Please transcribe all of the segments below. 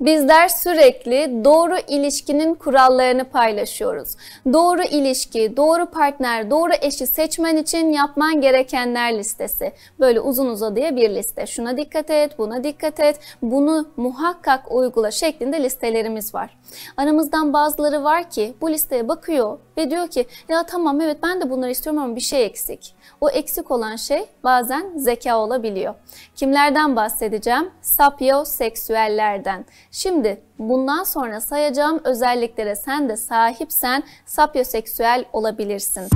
Bizler sürekli doğru ilişkinin kurallarını paylaşıyoruz. Doğru ilişki, doğru partner, doğru eşi seçmen için yapman gerekenler listesi. Böyle uzun uzadıya bir liste. Şuna dikkat et, buna dikkat et, bunu muhakkak uygula şeklinde listelerimiz var. Aramızdan bazıları var ki bu listeye bakıyor ve diyor ki ya tamam evet ben de bunları istiyorum ama bir şey eksik. O eksik olan şey bazen zeka olabiliyor. Kimlerden bahsedeceğim? Sapyoseksüellerden. Şimdi bundan sonra sayacağım özelliklere sen de sahipsen sapyoseksüel olabilirsin.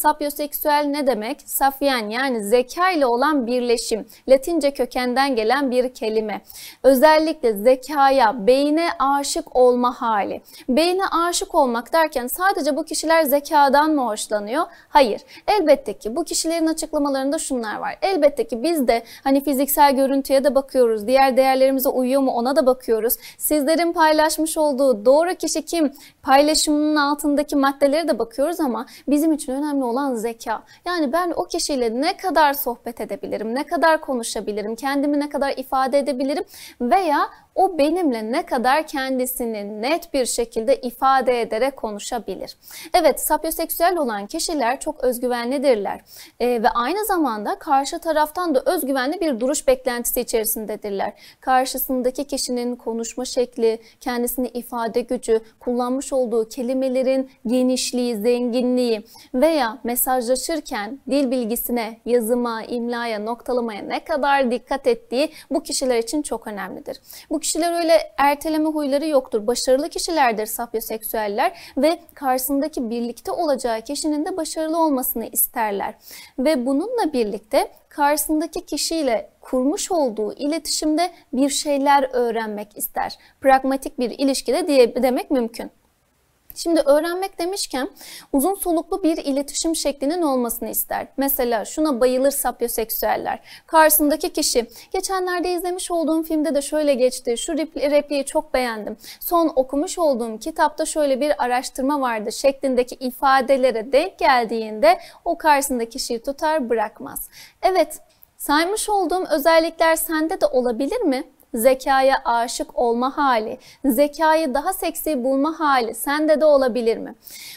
Sapyoseksüel ne demek? Safyen yani zeka ile olan birleşim. Latince kökenden gelen bir kelime. Özellikle zekaya, beyne aşık olma hali. Beyne aşık olmak derken sadece bu kişiler zekadan mı hoşlanıyor? Hayır. Elbette ki bu kişilerin açıklamalarında şunlar var. Elbette ki biz de hani fiziksel görüntüye de bakıyoruz. Diğer değerlerimize uyuyor mu ona da bakıyoruz. Sizlerin paylaşmış olduğu doğru kişi kim? Paylaşımının altındaki maddelere de bakıyoruz ama bizim için önemli olan zeka. Yani ben o kişiyle ne kadar sohbet edebilirim, ne kadar konuşabilirim, kendimi ne kadar ifade edebilirim veya o benimle ne kadar kendisini net bir şekilde ifade ederek konuşabilir. Evet, sapyoseksüel olan kişiler çok özgüvenlidirler ee, ve aynı zamanda karşı taraftan da özgüvenli bir duruş beklentisi içerisindedirler. Karşısındaki kişinin konuşma şekli, kendisini ifade gücü, kullanmış olduğu kelimelerin genişliği, zenginliği veya mesajlaşırken dil bilgisine, yazıma, imlaya, noktalamaya ne kadar dikkat ettiği bu kişiler için çok önemlidir. Bu kişiler öyle erteleme huyları yoktur. Başarılı kişilerdir sapyoseksüeller ve karşısındaki birlikte olacağı kişinin de başarılı olmasını isterler. Ve bununla birlikte karşısındaki kişiyle kurmuş olduğu iletişimde bir şeyler öğrenmek ister. Pragmatik bir ilişkide diye demek mümkün. Şimdi öğrenmek demişken uzun soluklu bir iletişim şeklinin olmasını ister. Mesela şuna bayılır sapyoseksüeller. Karşısındaki kişi geçenlerde izlemiş olduğum filmde de şöyle geçti. Şu repliği çok beğendim. Son okumuş olduğum kitapta şöyle bir araştırma vardı şeklindeki ifadelere denk geldiğinde o karşısındaki kişiyi tutar bırakmaz. Evet saymış olduğum özellikler sende de olabilir mi? Zekaya aşık olma hali, zekayı daha seksi bulma hali sende de olabilir mi?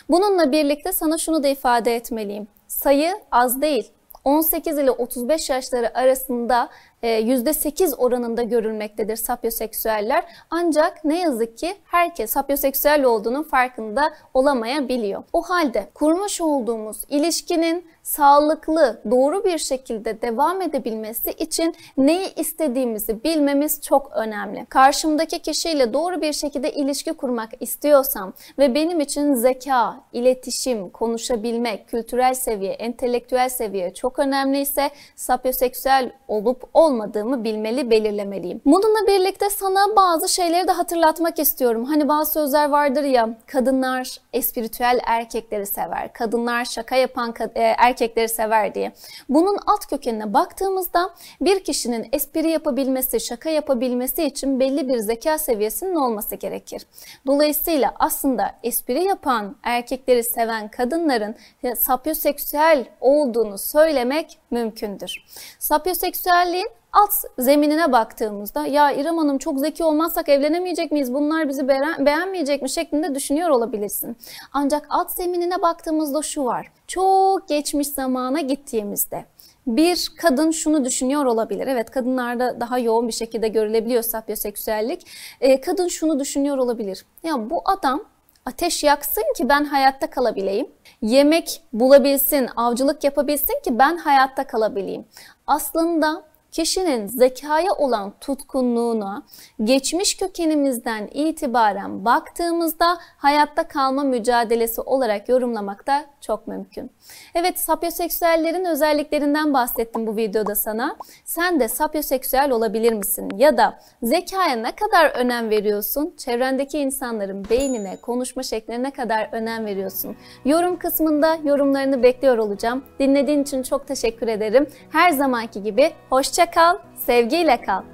Bununla birlikte sana şunu da ifade etmeliyim. Sayı az değil. 18 ile 35 yaşları arasında %8 e, oranında görülmektedir sapyoseksüeller. Ancak ne yazık ki herkes sapyoseksüel olduğunun farkında olamayabiliyor. O halde kurmuş olduğumuz ilişkinin sağlıklı, doğru bir şekilde devam edebilmesi için neyi istediğimizi bilmemiz çok önemli. Karşımdaki kişiyle doğru bir şekilde ilişki kurmak istiyorsam ve benim için zeka, iletişim, konuşabilmek, kültürel seviye, entelektüel seviye çok önemliyse sapyoseksüel olup olmadığımı bilmeli, belirlemeliyim. Bununla birlikte sana bazı şeyleri de hatırlatmak istiyorum. Hani bazı sözler vardır ya, kadınlar espiritüel erkekleri sever, kadınlar şaka yapan erkekleri erkekleri sever diye. Bunun alt kökenine baktığımızda bir kişinin espri yapabilmesi, şaka yapabilmesi için belli bir zeka seviyesinin olması gerekir. Dolayısıyla aslında espri yapan erkekleri seven kadınların sapyoseksüel olduğunu söylemek mümkündür. Sapyoseksüelliğin alt zeminine baktığımızda ya İrem Hanım çok zeki olmazsak evlenemeyecek miyiz? Bunlar bizi beğenmeyecek mi? şeklinde düşünüyor olabilirsin. Ancak alt zeminine baktığımızda şu var. Çok geçmiş zamana gittiğimizde bir kadın şunu düşünüyor olabilir. Evet kadınlarda daha yoğun bir şekilde görülebiliyor sapyoseksüellik. Ee, kadın şunu düşünüyor olabilir. Ya bu adam ateş yaksın ki ben hayatta kalabileyim. Yemek bulabilsin, avcılık yapabilsin ki ben hayatta kalabileyim. Aslında kişinin zekaya olan tutkunluğuna geçmiş kökenimizden itibaren baktığımızda hayatta kalma mücadelesi olarak yorumlamak da çok mümkün. Evet sapyoseksüellerin özelliklerinden bahsettim bu videoda sana. Sen de sapyoseksüel olabilir misin? Ya da zekaya ne kadar önem veriyorsun? Çevrendeki insanların beynine, konuşma şekline ne kadar önem veriyorsun? Yorum kısmında yorumlarını bekliyor olacağım. Dinlediğin için çok teşekkür ederim. Her zamanki gibi hoşça kal, sevgiyle kal.